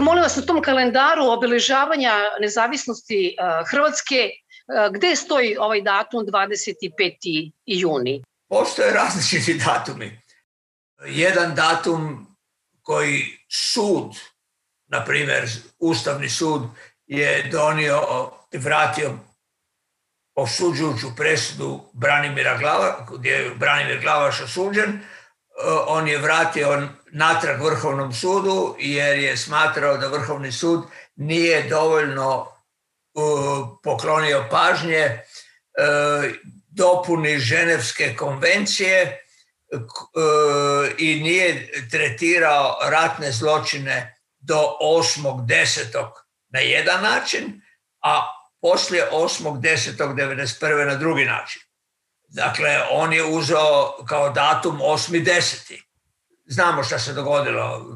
molim vas na tom kalendaru obilježavanja nezavisnosti eh, Hrvatske, eh, gde stoji ovaj datum 25. juni? Postoje različiti datumi. Jedan datum koji sud, na primjer Ustavni sud, je donio, vratio osuđujuću presudu Branimira Glava, gdje je Branimir Glavaš osuđen, Eh, on je vratio natrag Vrhovnom sudu jer je smatrao da Vrhovni sud nije dovoljno eh, poklonio pažnje eh, dopuni Ženevske konvencije i nije tretirao ratne zločine do 8.10. na jedan način, a poslije 8.10.1991. na drugi način. Dakle, on je uzeo kao datum 8.10. Znamo šta se dogodilo.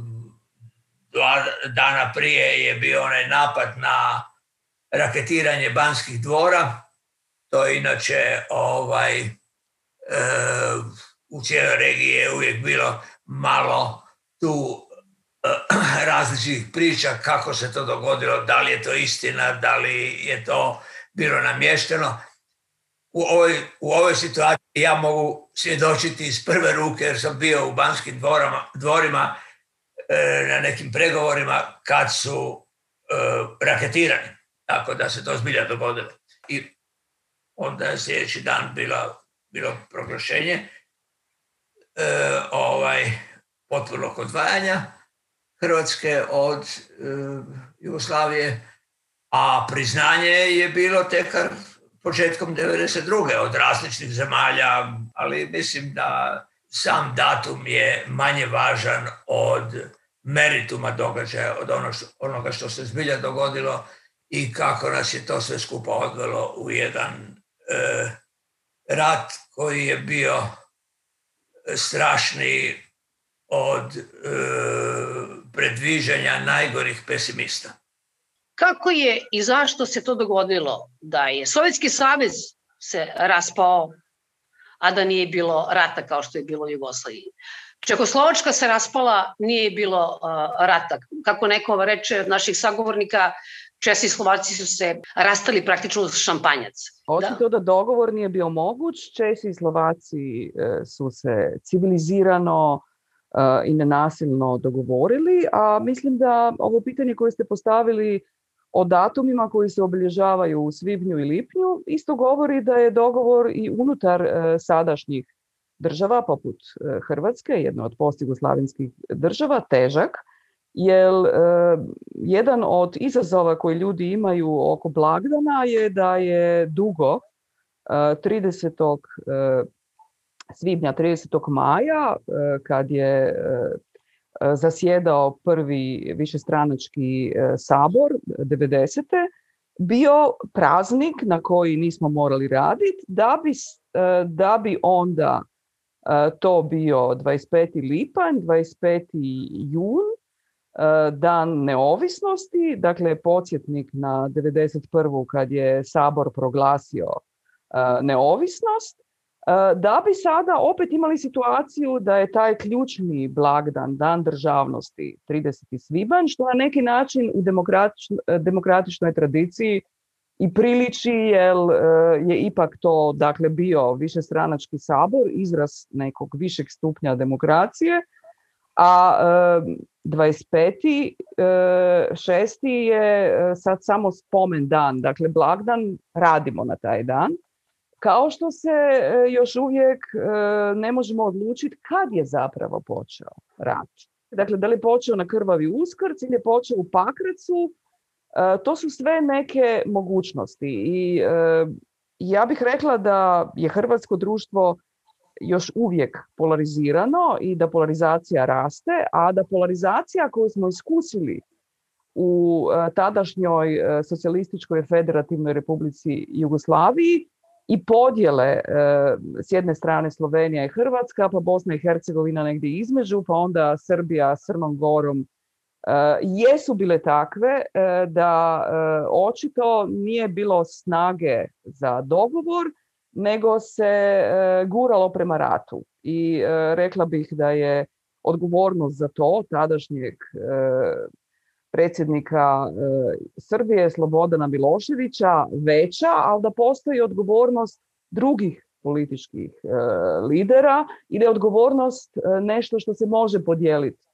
Dva dana prije je bio onaj napad na raketiranje banskih dvora. To je inače ovaj, e, u cijeloj regiji je uvijek bilo malo tu e, različitih priča kako se to dogodilo, da li je to istina, da li je to bilo namješteno u ovoj, u ovoj situaciji ja mogu svjedočiti iz prve ruke jer sam bio u Banskim dvorama, dvorima e, na nekim pregovorima kad su e, raketirani. Tako da se to zbilja dogodilo. I onda je sljedeći dan bilo proglašenje e, ovaj, potpunog odvajanja Hrvatske od e, Jugoslavije, a priznanje je bilo tekar početkom 92. od različitih zemalja, ali mislim da sam datum je manje važan od merituma događaja, od ono onoga što se zbilja dogodilo i kako nas je to sve skupa odvelo u jedan e, rat koji je bio strašni od e, predviđanja najgorih pesimista. Kako je i zašto se to dogodilo da je Sovjetski savez se raspao, a da nije bilo rata kao što je bilo u Jugoslaviji? Čekoslovačka se raspala, nije bilo rata. Kako neko reče od naših sagovornika, Česi i Slovaci su se rastali praktično uz šampanjac. Očito da. da dogovor nije bio moguć. Česi Slovaci e, su se civilizirano e, i nenasilno dogovorili, a mislim da ovo pitanje koje ste postavili o datumima koji se obilježavaju u svibnju i lipnju isto govori da je dogovor i unutar e, sadašnjih država poput e, Hrvatske, jedna od postjugoslavenskih država, težak, jer e, jedan od izazova koji ljudi imaju oko blagdana je da je dugo 30. svibnja, 30. maja, kad je Eh, zasjedao prvi višestranački eh, sabor 90. bio praznik na koji nismo morali raditi da bi, eh, da bi onda to bio 25. lipanj, 25. jun, dan neovisnosti, dakle podsjetnik na 91. kad je Sabor proglasio neovisnost E, da bi sada opet imali situaciju da je taj ključni blagdan, dan državnosti, 30. svibanj, što na neki način u demokratičnoj tradiciji i priliči, jer e, je ipak to dakle, bio višestranački sabor, izraz nekog višeg stupnja demokracije, a 25. E, šesti je sad samo spomen dan, dakle blagdan, radimo na taj dan. Kao što se e, još uvijek e, ne možemo odlučiti kad je zapravo počeo rat. Dakle, da li je počeo na krvavi uskrc ili je počeo u pakrecu, e, to su sve neke mogućnosti i ja bih rekla da je hrvatsko društvo još uvijek polarizirano i da polarizacija raste, a da polarizacija koju smo iskusili u tadašnjoj socijalističkoj federativnoj republici Jugoslaviji i podjele e, s jedne strane Slovenija i Hrvatska, pa Bosna i Hercegovina negdje između, pa onda Srbija s Crnom Gorom e, jesu bile takve e, da očito nije bilo snage za dogovor, nego se guralo prema ratu. I rekla bih da je odgovornost za to tadašnjeg predsjednika e, Srbije Slobodana Miloševića veća, ali da postoji odgovornost drugih političkih e, lidera i da je odgovornost e, nešto što se može podijeliti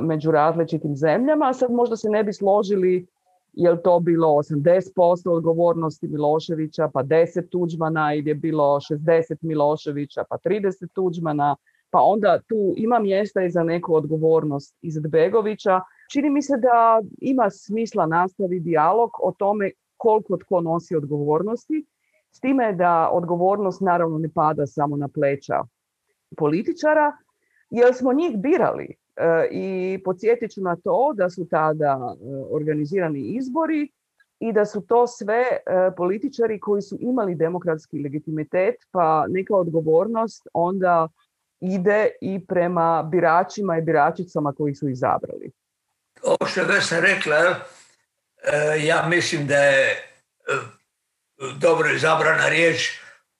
među različitim zemljama. Sad možda se ne bi složili je li to bilo 80% odgovornosti Miloševića, pa 10 Tuđmana ili je bilo 60 Miloševića, pa 30 Tuđmana, pa onda tu ima mjesta i za neku odgovornost Izetbegovića Čini mi se da ima smisla nastavi dijalog o tome koliko tko nosi odgovornosti, s time da odgovornost naravno ne pada samo na pleća političara, jer smo njih birali. E, I podsjetit ću na to da su tada e, organizirani izbori i da su to sve e, političari koji su imali demokratski legitimitet, pa neka odgovornost onda ide i prema biračima i biračicama koji su izabrali ovo što je rekla, e, ja mislim da je e, dobro izabrana riječ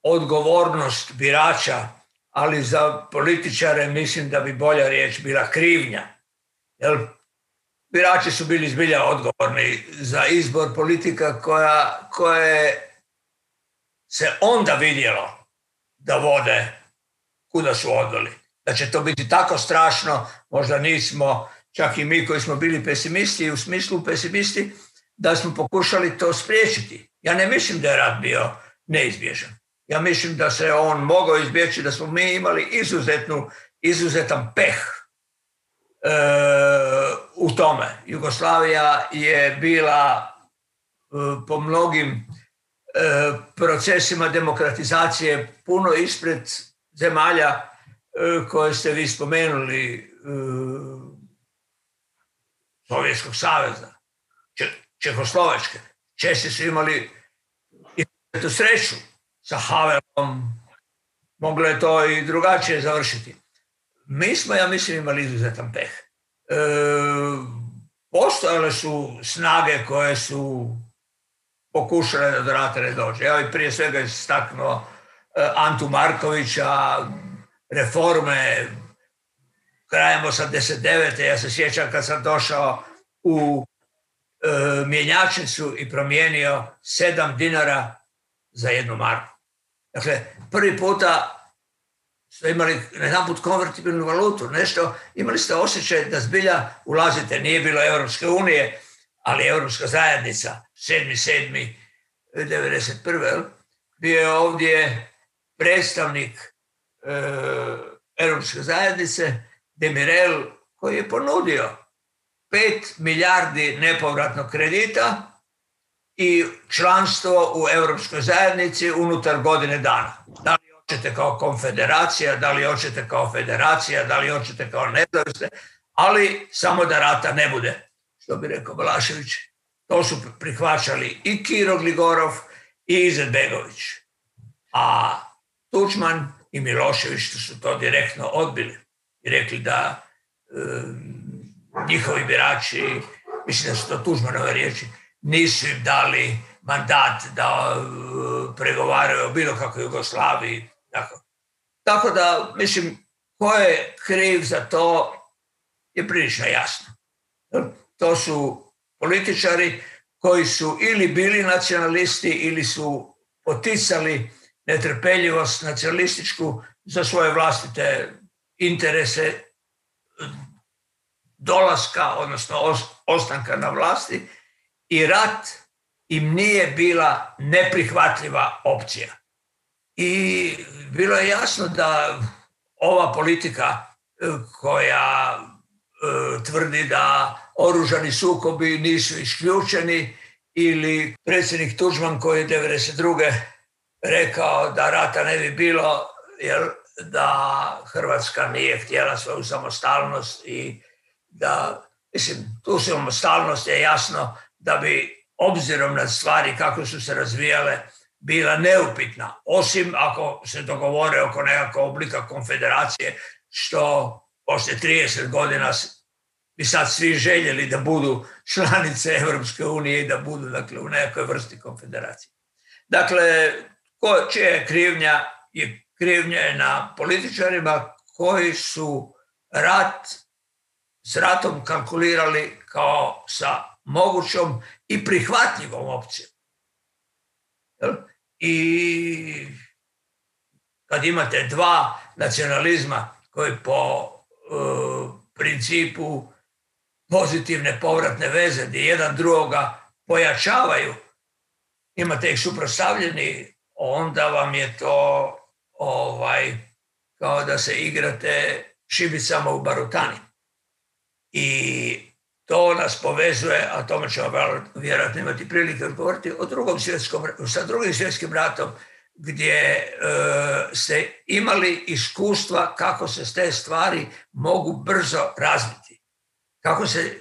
odgovornost birača, ali za političare mislim da bi bolja riječ bila krivnja. jel birači su bili zbilja odgovorni za izbor politika koja, koje se onda vidjelo da vode kuda su odveli. Da će to biti tako strašno, možda nismo čak i mi koji smo bili pesimisti i u smislu pesimisti, da smo pokušali to spriječiti. Ja ne mislim da je rat bio neizbježan. Ja mislim da se on mogao izbjeći, da smo mi imali izuzetnu, izuzetan peh e, u tome. Jugoslavija je bila e, po mnogim e, procesima demokratizacije puno ispred zemalja koje ste vi spomenuli Sovjetskog saveza, Čehoslovačke. Česi su imali tu sreću sa Havelom. Moglo je to i drugačije završiti. Mi smo, ja mislim, imali izuzetan peh. E, postojale su snage koje su pokušale da do rata ne dođe. Ja bi prije svega istaknuo e, Antu Markovića, reforme, krajem 89. ja se sjećam kad sam došao u e, mjenjačnicu i promijenio sedam dinara za jednu marku. Dakle, prvi puta ste imali jedan put konvertibilnu valutu, nešto, imali ste osjećaj da zbilja ulazite, nije bilo Europske unije, ali Europska zajednica, 7.7.1991. bio je ovdje predstavnik Europske zajednice Demirel koji je ponudio 5 milijardi nepovratnog kredita i članstvo u Europskoj zajednici unutar godine dana. Da li hoćete kao konfederacija, da li hoćete kao federacija, da li hoćete kao nezavisne, ali samo da rata ne bude, što bi rekao Balašević. To su prihvaćali i Kiro Gligorov i Izetbegović. A Tučman i Milošević su to direktno odbili i rekli da njihovi birači, mislim da su to Tužmanove riječi, nisu im dali mandat da e, pregovaraju o bilo kakvoj Jugoslaviji. Tako. tako da, mislim, ko je kriv za to je prilično jasno. To su političari koji su ili bili nacionalisti ili su poticali netrpeljivost nacionalističku za svoje vlastite interese eh, dolaska, odnosno ostanka na vlasti i rat im nije bila neprihvatljiva opcija. I bilo je jasno da ova politika eh, koja eh, tvrdi da oružani sukobi nisu isključeni ili predsjednik Tuđman koji je 1992. rekao da rata ne bi bilo jer da Hrvatska nije htjela svoju samostalnost i da, mislim, tu samostalnost je jasno da bi obzirom na stvari kako su se razvijale bila neupitna, osim ako se dogovore oko nekakvog oblika konfederacije, što poslije 30 godina bi sad svi željeli da budu članice Europske unije i da budu dakle, u nekoj vrsti konfederacije. Dakle, čija je krivnja je krivnje na političarima koji su rat s ratom kalkulirali kao sa mogućom i prihvatljivom opcijom. I kad imate dva nacionalizma koji po e, principu pozitivne povratne veze gdje jedan drugoga pojačavaju, imate ih suprotstavljeni, onda vam je to ovaj, kao da se igrate šibicama u barutani. I to nas povezuje, a tome ćemo vjerojatno imati prilike odgovoriti, sa drugim svjetskim ratom, gdje e, ste imali iskustva kako se s te stvari mogu brzo razbiti. Kako se, e,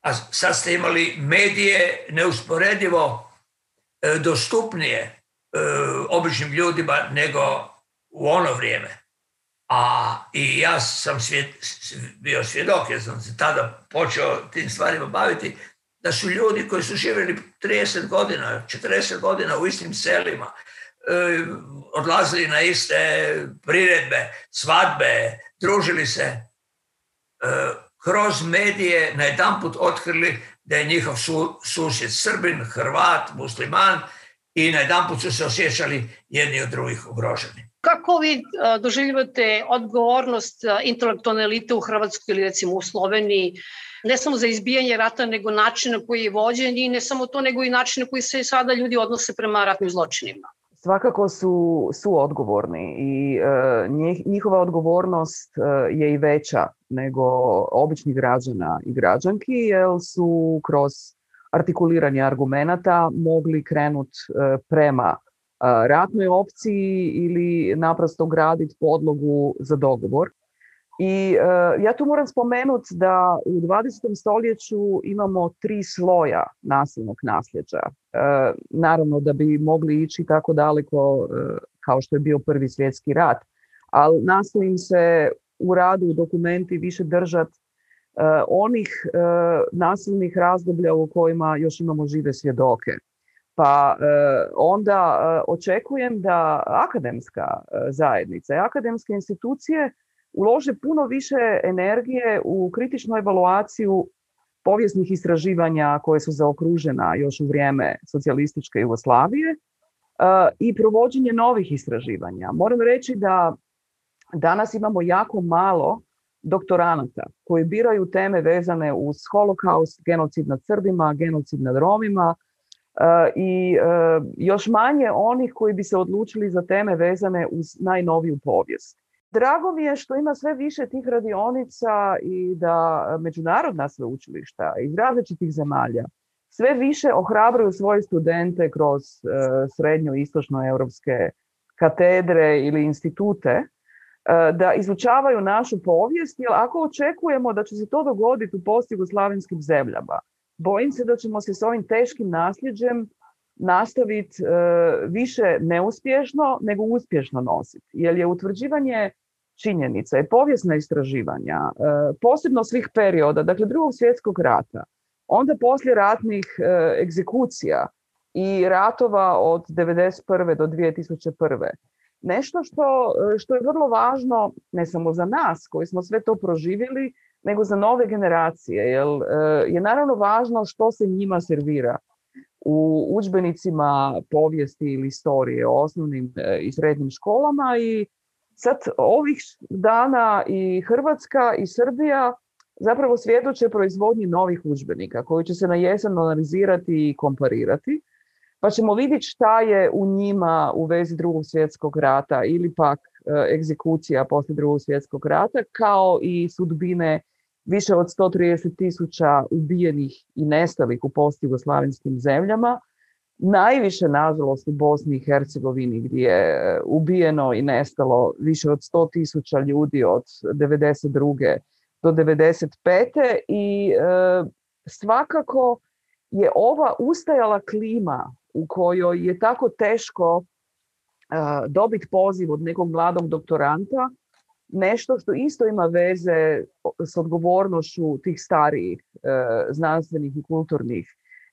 a sad ste imali medije neusporedivo e, dostupnije E, običnim ljudima nego u ono vrijeme. A i ja sam bio svjedok, jer sam se tada počeo tim stvarima baviti, da su ljudi koji su živjeli 30 godina, 40 godina u istim selima, e, odlazili na iste priredbe, svadbe, družili se, e, kroz medije na jedan put otkrili da je njihov susjed Srbin, Hrvat, musliman i na jedan put su se osjećali jedni od drugih ugroženi. Kako vi eh, doživljavate odgovornost eh, intelektualne elite u Hrvatskoj ili recimo u Sloveniji, ne samo za izbijanje rata, nego način koji je vođen i ne samo to, nego i način na koji se sada ljudi odnose prema ratnim zločinima? Svakako su, su odgovorni i eh, njihova odgovornost je i veća nego običnih građana i građanki, jer su kroz artikuliranje argumenata mogli krenuti e, prema e, ratnoj opciji ili naprosto graditi podlogu za dogovor. I e, ja tu moram spomenuti da u 20. stoljeću imamo tri sloja nasilnog nasljeđa. Naravno da bi mogli ići tako daleko kao što je bio prvi svjetski rat, ali nastojim se u radu dokumenti više držati E, onih e, nasilnih razdoblja u kojima još imamo žive svjedoke. Pa e, onda očekujem da akademska zajednica i akademske institucije ulože puno više energije u kritičnu evaluaciju povijesnih istraživanja koje su zaokružena još u vrijeme socijalističke Jugoslavije i provođenje novih istraživanja. Moram reći da danas imamo jako malo doktoranata koji biraju teme vezane uz holokaust, genocid nad Srbima, genocid nad Romima e, i e, još manje onih koji bi se odlučili za teme vezane uz najnoviju povijest. Drago mi je što ima sve više tih radionica i da međunarodna sveučilišta iz različitih zemalja sve više ohrabruju svoje studente kroz e, srednjo istočno europske katedre ili institute E, da izučavaju našu povijest, jer ako očekujemo da će se to dogoditi u slavinskim zemljama, bojim se da ćemo se s ovim teškim nasljeđem nastaviti e, više neuspješno nego uspješno nositi. Jer je utvrđivanje činjenica i povijesna istraživanja, e, posebno svih perioda, dakle drugog svjetskog rata, onda poslije ratnih egzekucija i ratova od 1991. do 2001 Nešto što, e, što je vrlo važno, ne samo za nas koji smo sve to proživjeli, nego za nove generacije, jer e, je naravno važno što se njima servira u udžbenicima povijesti ili istorije o osnovnim e, i srednjim školama i sad ovih dana i Hrvatska i Srbija zapravo svjedoče proizvodnji novih udžbenika koji će se na jesen analizirati i komparirati pa ćemo vidjeti šta je u njima u vezi drugog svjetskog rata ili pak e, egzekucija poslije drugog svjetskog rata, kao i sudbine više od 130 tisuća ubijenih i nestalih u postjugoslavenskim zemljama, najviše nažalost u Bosni i Hercegovini gdje je e, ubijeno i nestalo više od 100 tisuća ljudi od 92. do 95. i e, svakako je ova ustajala klima u kojoj je tako teško eh, dobiti poziv od nekog mladog doktoranta nešto što isto ima veze s odgovornošću tih starijih eh, znanstvenih i kulturnih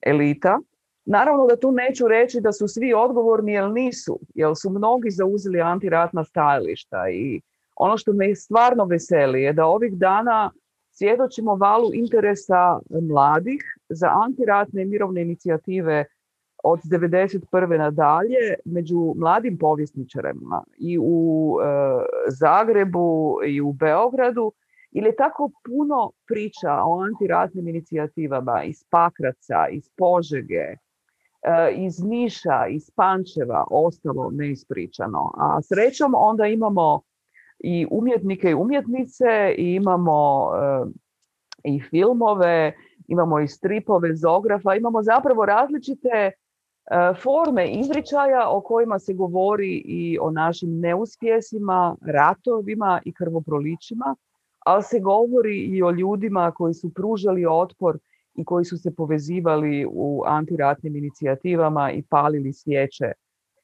elita. Naravno da tu neću reći da su svi odgovorni jer nisu, jer su mnogi zauzeli antiratna stajališta i ono što me stvarno veseli je da ovih dana svjedočimo valu interesa mladih za antiratne mirovne inicijative od 1991. nadalje među mladim povjesničarima i u e, Zagrebu i u Beogradu ili je tako puno priča o antiratnim inicijativama iz Pakraca, iz Požege, e, iz Niša, iz Pančeva, ostalo neispričano. A srećom onda imamo i umjetnike i umjetnice, i imamo e, i filmove, imamo i stripove, zografa, imamo zapravo različite E, forme izričaja o kojima se govori i o našim neuspjesima, ratovima i krvoprolićima, ali se govori i o ljudima koji su pružali otpor i koji su se povezivali u antiratnim inicijativama i palili svijeće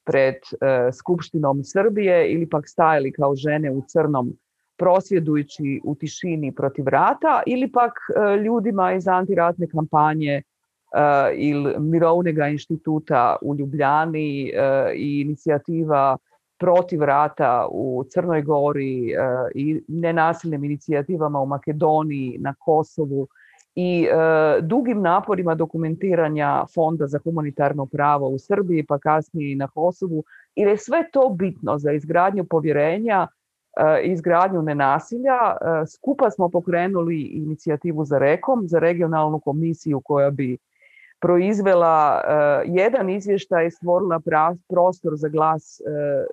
pred e, Skupštinom Srbije ili pak stajali kao žene u crnom prosvjedujući u tišini protiv rata ili pak e, ljudima iz antiratne kampanje Eh, ili Mirovnega Instituta u Ljubljani eh, i inicijativa protiv rata u Crnoj Gori eh, i nenasilnim inicijativama u Makedoniji, na Kosovu i dugim naporima dokumentiranja Fonda za humanitarno pravo u Srbiji pa kasnije i na Kosovu jer je sve to bitno za izgradnju povjerenja izgradnju nenasilja. Skupa smo pokrenuli inicijativu za rekom, za regionalnu komisiju koja bi proizvela eh, jedan izvještaj i stvorila prostor za glas eh,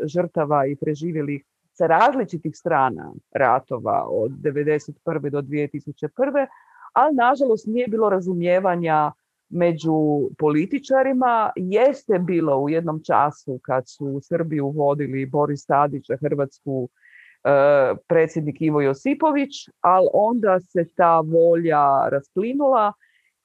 žrtava i preživjelih sa različitih strana ratova od 1991. do 2001. Ali nažalost nije bilo razumijevanja među političarima. Jeste bilo u jednom času kad su u Srbiju vodili Boris Tadić, a Hrvatsku eh, predsjednik Ivo Josipović, ali onda se ta volja rasplinula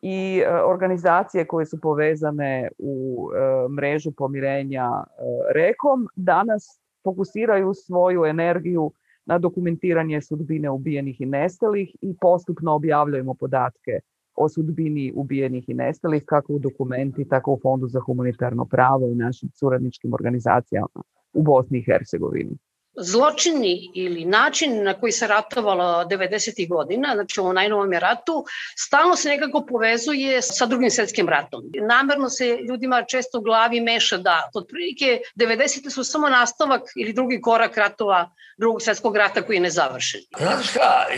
i e, organizacije koje su povezane u e, mrežu pomirenja e, rekom danas fokusiraju svoju energiju na dokumentiranje sudbine ubijenih i nestalih i postupno objavljujemo podatke o sudbini ubijenih i nestalih kako u dokumenti, tako u Fondu za humanitarno pravo i našim suradničkim organizacijama u Bosni i Hercegovini zločini ili način na koji se ratovalo 90. godina, znači u najnovom je ratu, stalno se nekako povezuje sa drugim svjetskim ratom. Namjerno se ljudima često u glavi meša da otprilike 90. su samo nastavak ili drugi korak ratova drugog svjetskog rata koji je nezavršen. Znaš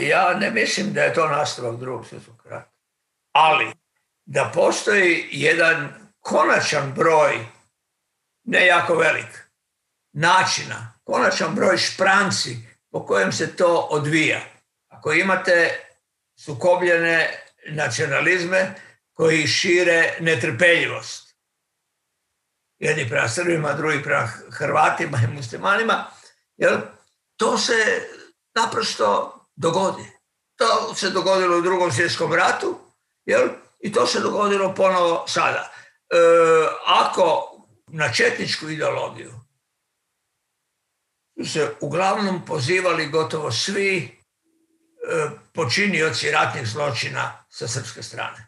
ja ne mislim da je to nastavak drugog svjetskog rata, ali da postoji jedan konačan broj, ne jako velik, načina konačan broj špranci po kojem se to odvija. Ako imate sukobljene nacionalizme koji šire netrpeljivost, jedni prema Srbima, drugi prema Hrvatima i muslimanima, jer to se naprosto dogodi. To se dogodilo u drugom svjetskom ratu i to se dogodilo ponovo sada. E, ako na četničku ideologiju se uglavnom pozivali gotovo svi e, počinioci ratnih zločina sa srpske strane.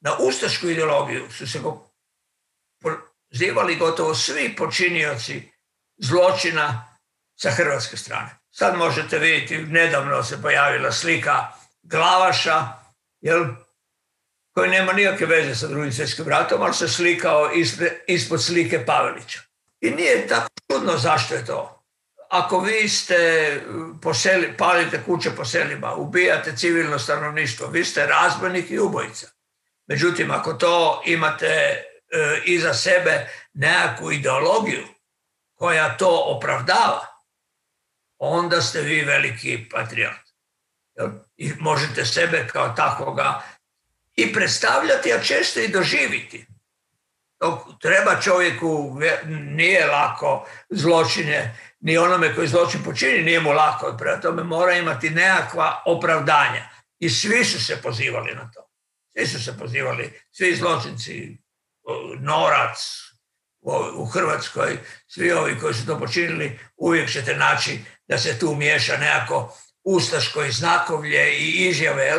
Na ustašku ideologiju su se pozivali gotovo svi počinioci zločina sa hrvatske strane. Sad možete vidjeti, nedavno se pojavila slika Glavaša, jel, koji nema nikakve veze sa drugim svjetskim ratom, ali se slikao ispod slike Pavelića. I nije tako čudno zašto je to ako vi ste eh, poseli, palite kuće po selima, ubijate civilno stanovništvo, vi ste razbojnik i ubojica. Međutim, ako to imate eh, iza sebe nekakvu ideologiju koja to opravdava, onda ste vi veliki patriot. I možete sebe kao takvoga i predstavljati, a često i doživiti. Treba čovjeku, nije lako zločine ni onome koji zločin počini nije mu lako. Prema tome mora imati nekakva opravdanja. I svi su se pozivali na to. Svi su se pozivali, svi zločinci, Norac u Hrvatskoj, svi ovi koji su to počinili, uvijek ćete naći da se tu miješa nekako ustaško i znakovlje i izjave. E,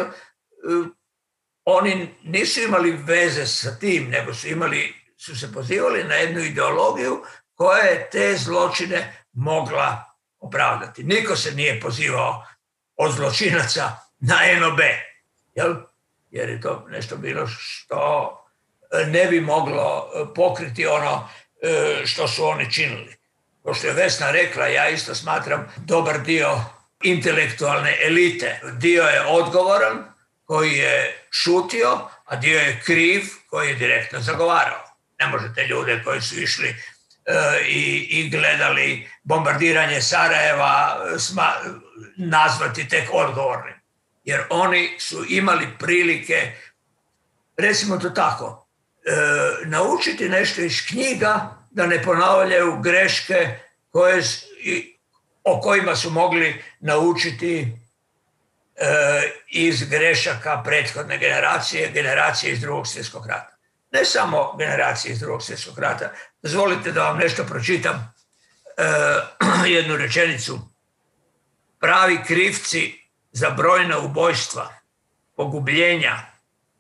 oni nisu imali veze sa tim, nego su imali su se pozivali na jednu ideologiju koja je te zločine mogla opravdati. Niko se nije pozivao od zločinaca na NOB, jel? jer je to nešto bilo što e, ne bi moglo e, pokriti ono e, što su oni činili. Košto je Vesna rekla, ja isto smatram dobar dio intelektualne elite. Dio je odgovoran koji je šutio, a dio je kriv koji je direktno zagovarao. Ne možete ljude koji su išli i, i gledali bombardiranje Sarajeva e, sma, nazvati tek odgovornim. Jer oni su imali prilike, recimo to tako, e, naučiti nešto iz knjiga da ne ponavljaju greške koje, o kojima su mogli naučiti e, iz grešaka prethodne generacije, generacije iz drugog svjetskog rata ne samo generacije iz drugog svjetskog rata, Zvolite da vam nešto pročitam, eh, jednu rečenicu. Pravi krivci za brojna ubojstva, pogubljenja,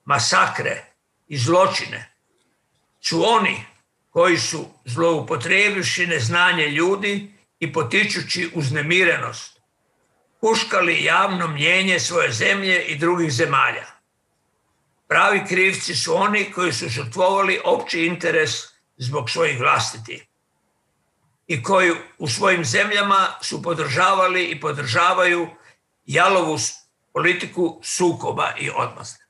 masakre i zločine su oni koji su zloupotrijebivši neznanje ljudi i potičući uznemirenost, kuškali javno mnjenje svoje zemlje i drugih zemalja. Pravi krivci su oni koji su žrtvovali opći interes zbog svojih vlastiti i koji u svojim zemljama su podržavali i podržavaju jalovu politiku sukoba i odmazne.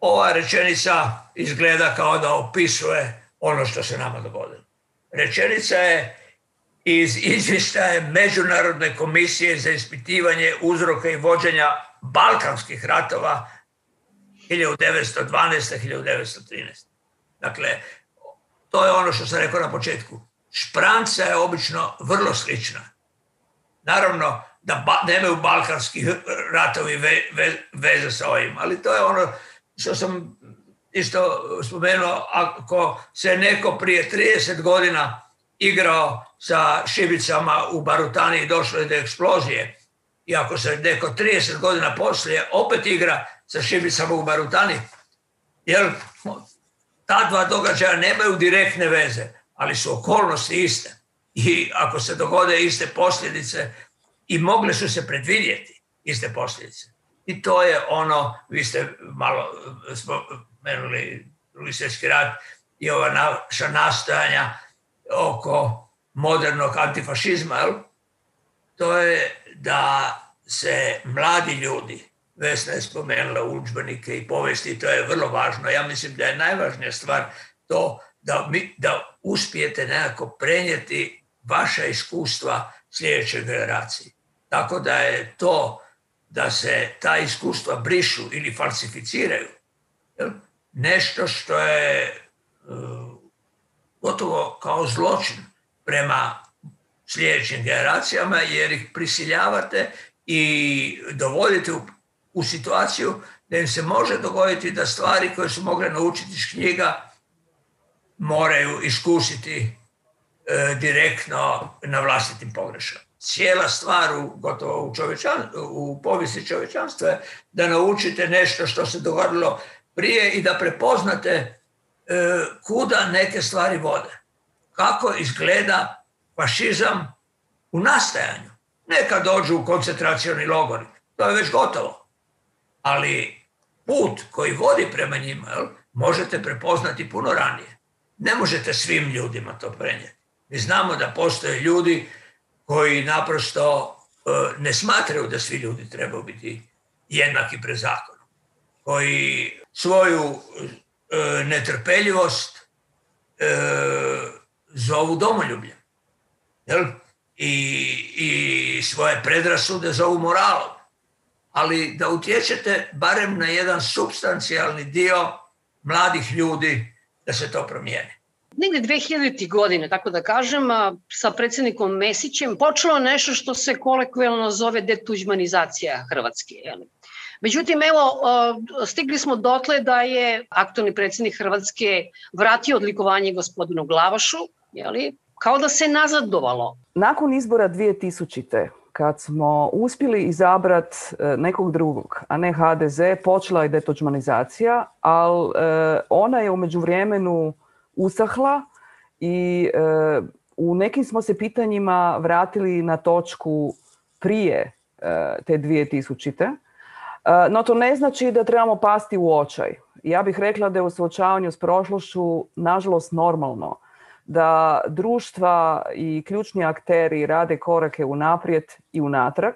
Ova rečenica izgleda kao da opisuje ono što se nama dogodilo. Rečenica je iz izvještaja Međunarodne komisije za ispitivanje uzroka i vođenja Balkanskih ratova 1912-1913. Dakle, to je ono što sam rekao na početku. Špranca je obično vrlo slična. Naravno da nemaju balkanski ratovi veze sa ovim, ali to je ono što sam isto spomenuo, ako se neko prije 30 godina igrao sa šibicama u Barutani i došlo je do eksplozije, i ako se neko 30 godina poslije opet igra sa šibicama u Barutani, jer ta dva događaja nemaju direktne veze, ali su okolnosti iste. I ako se dogode iste posljedice, i mogle su se predvidjeti iste posljedice. I to je ono, vi ste malo spomenuli drugi svjetski rat i ova naša nastojanja oko modernog antifašizma, jel? to je da se mladi ljudi Vesna je spomenula učbenike i povesti, to je vrlo važno. Ja mislim da je najvažnija stvar to da, mi, da uspijete nekako prenijeti vaša iskustva sljedećoj generaciji. Tako da je to da se ta iskustva brišu ili falsificiraju, nešto što je e, gotovo kao zločin prema sljedećim generacijama jer ih prisiljavate i dovodite u u situaciju da im se može dogoditi da stvari koje su mogle naučiti iz knjiga moraju iskusiti e, direktno na vlastitim pogrešama. Cijela stvar u, gotovo u, povijesti čovječanstva je da naučite nešto što se dogodilo prije i da prepoznate e, kuda neke stvari vode. Kako izgleda fašizam u nastajanju. Neka dođu u koncentracioni logori. To je već gotovo ali put koji vodi prema njima možete prepoznati puno ranije. Ne možete svim ljudima to prenijeti. Mi znamo da postoje ljudi koji naprosto e, ne smatraju da svi ljudi trebaju biti jednaki pred zakonom. Koji svoju e, netrpeljivost e, zovu domoljubljem. Jel? I, I svoje predrasude zovu moralom ali da utječete barem na jedan substancijalni dio mladih ljudi da se to promijeni. Negde 2000. godine, tako da kažem, sa predsjednikom Mesićem počelo nešto što se kolekvijalno zove detuđmanizacija Hrvatske. Međutim, evo, stigli smo dotle da je aktualni predsjednik Hrvatske vratio odlikovanje gospodinu Glavašu, kao da se nazadovalo. Nakon izbora 2000 kad smo uspjeli izabrat e, nekog drugog, a ne HDZ, počela je detođmanizacija, ali e, ona je u međuvremenu usahla i e, u nekim smo se pitanjima vratili na točku prije te 2000. No to ne znači da trebamo pasti u očaj. Ja bih rekla da je u suočavanju s prošlošću, nažalost, normalno da društva i ključni akteri rade korake unaprijed i unatrag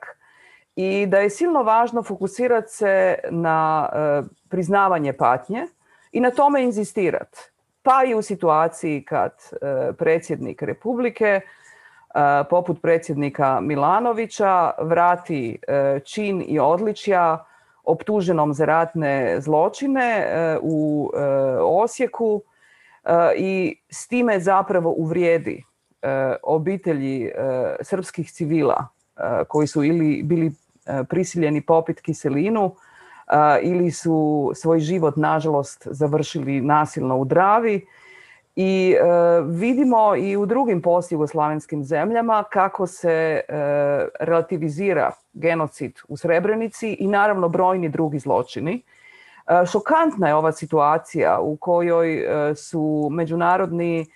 i da je silno važno fokusirati se na e, priznavanje patnje i na tome inzistirati. Pa i u situaciji kad e, predsjednik Republike e, poput predsjednika Milanovića vrati čin i odličja optuženom za ratne zločine u Osijeku E, i s time zapravo uvrijedi e, obitelji e, srpskih civila koji su ili bili prisiljeni popit kiselinu ili su svoj život nažalost završili nasilno u Dravi i vidimo i u drugim postjugoslavenskim zemljama kako se relativizira genocid u Srebrenici i naravno brojni drugi zločini E, šokantna je ova situacija u kojoj e, su međunarodni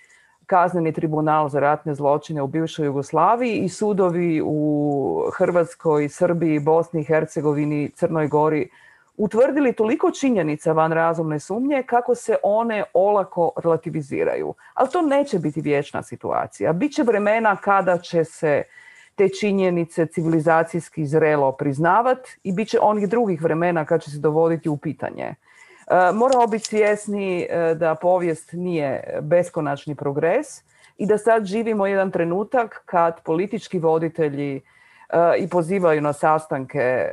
kazneni tribunal za ratne zločine u bivšoj Jugoslaviji i sudovi u Hrvatskoj, Srbiji, Bosni i Hercegovini, Crnoj Gori utvrdili toliko činjenica van razumne sumnje kako se one olako relativiziraju. Ali to neće biti vječna situacija. Biće vremena kada će se te činjenice civilizacijski zrelo priznavat i bit će onih drugih vremena kad će se dovoditi u pitanje. E, moramo biti svjesni e, da povijest nije beskonačni progres i da sad živimo jedan trenutak kad politički voditelji e, i pozivaju na sastanke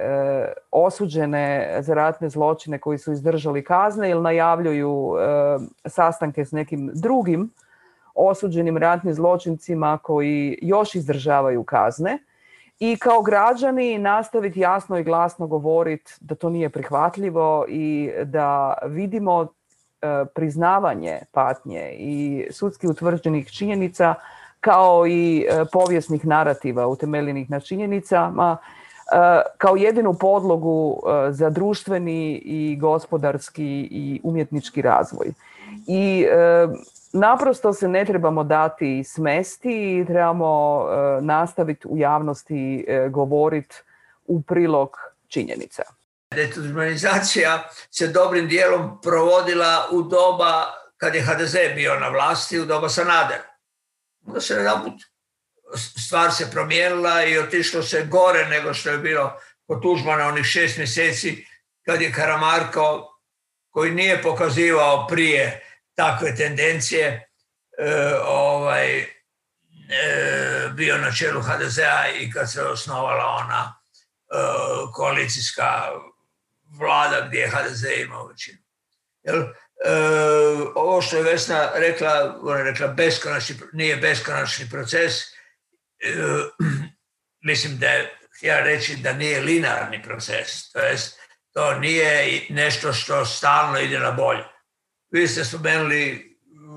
osuđene za ratne zločine koji su izdržali kazne ili najavljuju sastanke s nekim drugim osuđenim ratnim zločincima koji još izdržavaju kazne i kao građani nastaviti jasno i glasno govoriti da to nije prihvatljivo i da vidimo e, priznavanje patnje i sudski utvrđenih činjenica kao i e, povijesnih narativa utemeljenih na činjenicama e, kao jedinu podlogu za društveni i gospodarski i umjetnički razvoj. I naprosto se ne trebamo dati smesti i trebamo e, nastaviti u javnosti e, govoriti u prilog činjenica. Detuđmanizacija se dobrim dijelom provodila u doba kad je HDZ bio na vlasti, u doba Sanader. Onda se stvar se promijenila i otišlo se gore nego što je bilo kod Tužmana onih šest mjeseci kad je Karamarko koji nije pokazivao prije takve tendencije e, ovaj, e, bio na čelu HDZ-a i kad se osnovala ona e, koalicijska vlada gdje je HDZ imao većinu. ovo što je Vesna rekla, ona je rekla nije beskonačni proces, mislim da je ja reći da nije linarni proces, to jest to nije nešto što stalno ide na bolje. Vi ste spomenuli uh,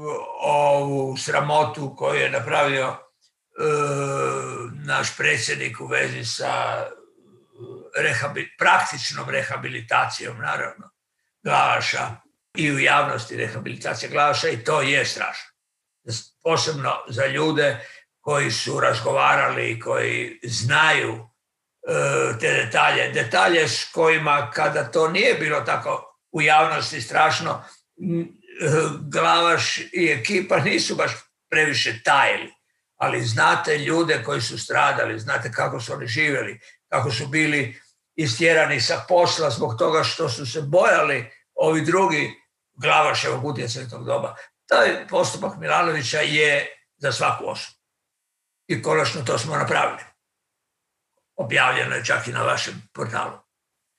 ovu sramotu koju je napravio uh, naš predsjednik u vezi sa uh, praktičnom rehabilitacijom, naravno, glavaša i u javnosti rehabilitacije glavaša i to je strašno. Posebno za ljude koji su razgovarali i koji znaju te detalje. Detalje s kojima kada to nije bilo tako u javnosti strašno, E, Glavaš i ekipa nisu baš previše tajili, ali znate ljude koji su stradali, znate kako su oni živjeli, kako su bili istjerani sa posla zbog toga što su se bojali ovi drugi Glavaševog utjecaja tog doba. Taj postupak Milanovića je za svaku osobu. I konačno to smo napravili. Objavljeno je čak i na vašem portalu.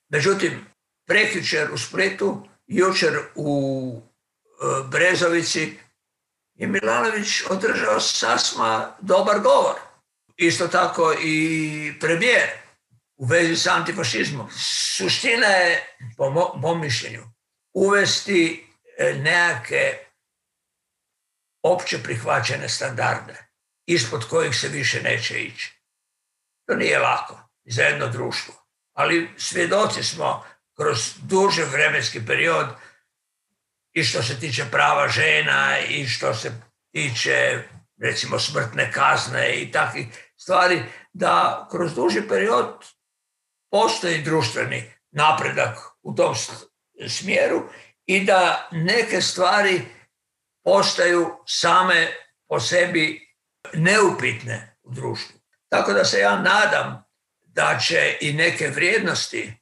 Međutim, prekjučer u Splitu jučer u e, Brezovici je Milanović održao sasma dobar govor. Isto tako i premijer u vezi s antifašizmom. Suština je, po mom mišljenju, uvesti e, nekakve opće prihvaćene standarde ispod kojih se više neće ići. To nije lako za jedno društvo. Ali svjedoci smo kroz duži vremenski period i što se tiče prava žena i što se tiče recimo smrtne kazne i takvih stvari, da kroz duži period postoji društveni napredak u tom smjeru i da neke stvari postaju same po sebi neupitne u društvu. Tako da se ja nadam da će i neke vrijednosti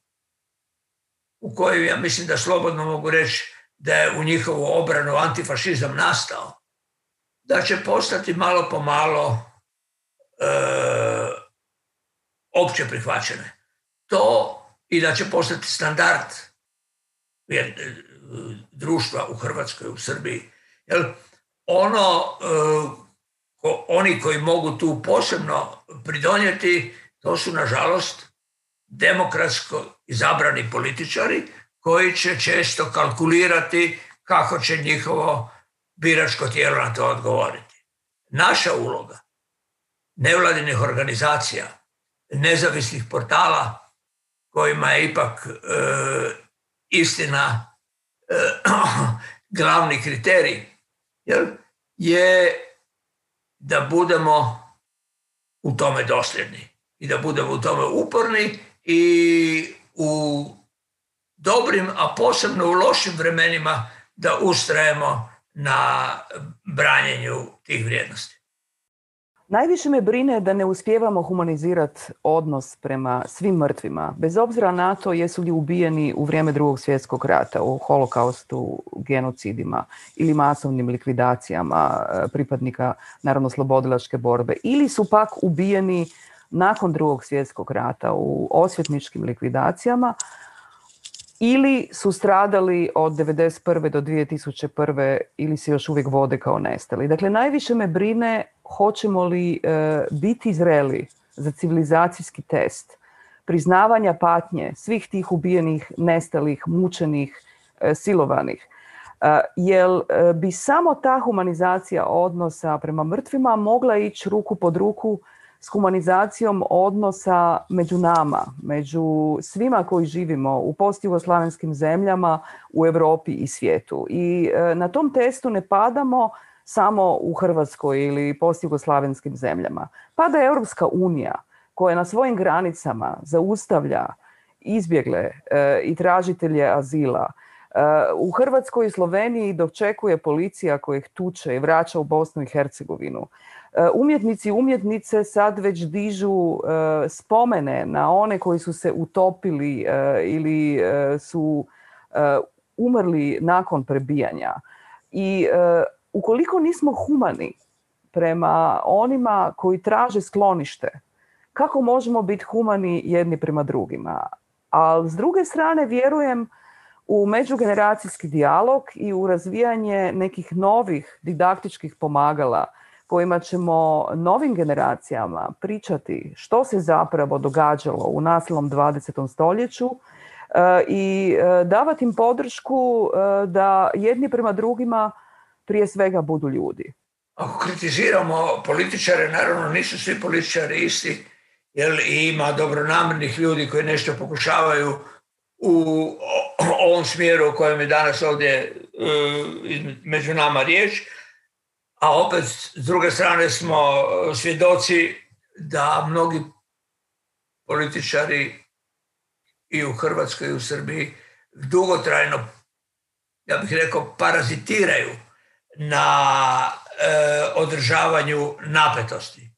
u kojoj ja mislim da slobodno mogu reći da je u njihovu obranu antifašizam nastao, da će postati malo po malo e, opće prihvaćene. To i da će postati standard e, društva u Hrvatskoj, u Srbiji. Jel, ono, e, oni koji mogu tu posebno pridonijeti, to su nažalost demokratsko izabrani političari koji će često kalkulirati kako će njihovo biračko tijelo na to odgovoriti. Naša uloga nevladinih organizacija, nezavisnih portala kojima je ipak e, istina e, glavni kriterij, je da budemo u tome dosljedni i da budemo u tome uporni i u dobrim, a posebno u lošim vremenima da ustrajemo na branjenju tih vrijednosti. Najviše me brine da ne uspijevamo humanizirati odnos prema svim mrtvima, bez obzira na to jesu li ubijeni u vrijeme drugog svjetskog rata, u holokaustu, genocidima ili masovnim likvidacijama eh, pripadnika, naravno, slobodilačke borbe, ili su pak ubijeni nakon drugog svjetskog rata u osvjetničkim likvidacijama ili su stradali od 1991. do 2001. ili se još uvijek vode kao nestali. Dakle, najviše me brine hoćemo li e, biti zreli za civilizacijski test priznavanja patnje svih tih ubijenih, nestalih, mučenih, e, silovanih. E, jel bi samo ta humanizacija odnosa prema mrtvima mogla ići ruku pod ruku s humanizacijom odnosa među nama, među svima koji živimo u postjugoslavenskim zemljama, u Europi i svijetu. I e, na tom testu ne padamo samo u Hrvatskoj ili postjugoslavenskim zemljama. Pada Europska unija koja na svojim granicama zaustavlja izbjegle e, i tražitelje azila. E, u Hrvatskoj i Sloveniji dočekuje policija koja ih tuče i vraća u Bosnu i Hercegovinu. E, umjetnici i umjetnice sad već dižu e, spomene na one koji su se utopili e, ili su umrli nakon prebijanja. I ukoliko nismo humani prema onima koji traže sklonište, kako možemo biti humani jedni prema drugima? Ali s druge strane vjerujem u međugeneracijski dijalog i u razvijanje nekih novih didaktičkih pomagala kojima ćemo novim generacijama pričati što se zapravo događalo u naslom 20. stoljeću e, i e, davati im podršku e, da jedni prema drugima prije svega budu ljudi. Ako kritiziramo političare, naravno nisu svi političari isti, jer ima dobronamrnih ljudi koji nešto pokušavaju u ovom smjeru u kojem je danas ovdje među nama riječ, a opet s druge strane smo e, svjedoci da mnogi političari i u Hrvatskoj i u Srbiji dugotrajno, ja bih rekao, parazitiraju na e, održavanju napetosti.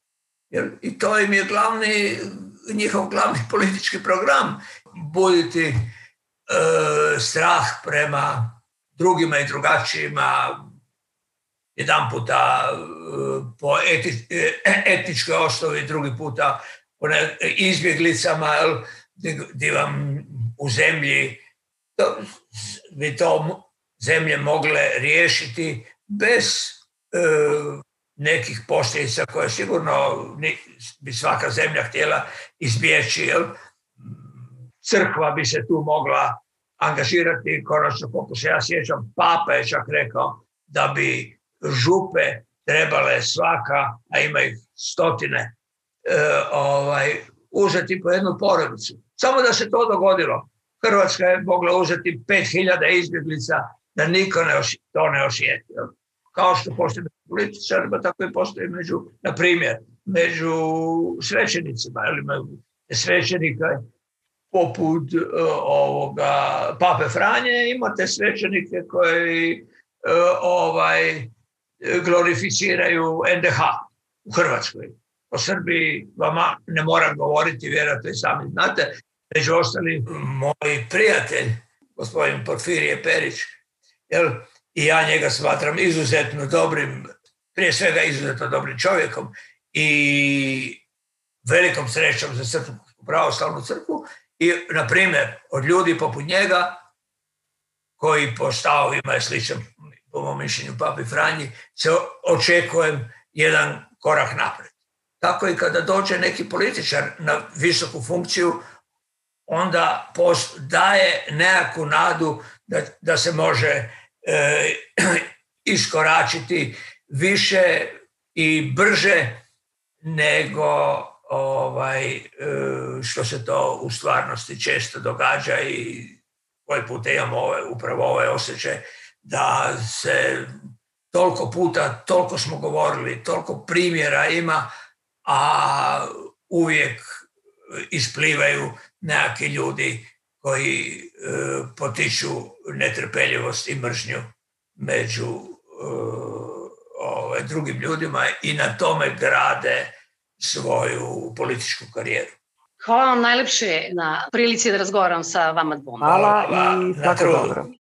Jer, I to im je glavni, njihov glavni politički program, buditi e, strah prema drugima i drugačijima, jedan puta eh, po eti, eh, etičkoj osnovi, drugi puta po izbjeglicama, gdje vam u zemlji to, bi to zemlje mogle riješiti bez eh, nekih posljedica koje sigurno bi svaka zemlja htjela izbjeći. Jel? Crkva bi se tu mogla angažirati, konačno koliko se ja sjećam, Papa je čak rekao da bi župe trebale svaka, a ima ih stotine, e, ovaj, uzeti po jednu porodicu. Samo da se to dogodilo. Hrvatska je mogla uzeti 5000 izbjeglica da niko ne to ne osjeti. Kao što postoji među političarima, tako i postoji među, na primjer, među svećenicima. Svećenika poput e, ovoga Pape Franje imate svećenike koji e, ovaj, E, glorificiraju NDH u Hrvatskoj. O Srbiji vama ne moram govoriti, vjerojatno i sami znate. Među ostalim, moj prijatelj, gospodin Porfirije Perić, jel, i ja njega smatram izuzetno dobrim, prije svega izuzetno dobrim čovjekom i velikom srećom za Srpsku pravoslavnu crku. i, na primjer, od ljudi poput njega koji po stavovima je sličan po mom mišljenju papi Franji, se očekujem jedan korak napred. Tako i kada dođe neki političar na visoku funkciju, onda daje nekakvu nadu da, da se može e, iskoračiti više i brže nego ovaj, e, što se to u stvarnosti često događa i koji put imamo ove, upravo ovaj osjećaj da se toliko puta, toliko smo govorili, toliko primjera ima, a uvijek isplivaju neki ljudi koji e, potiču netrpeljivost i mržnju među e, drugim ljudima i na tome grade svoju političku karijeru. Hvala vam najljepše na prilici da razgovaram sa vama dvoma. Hvala, i tako dobro.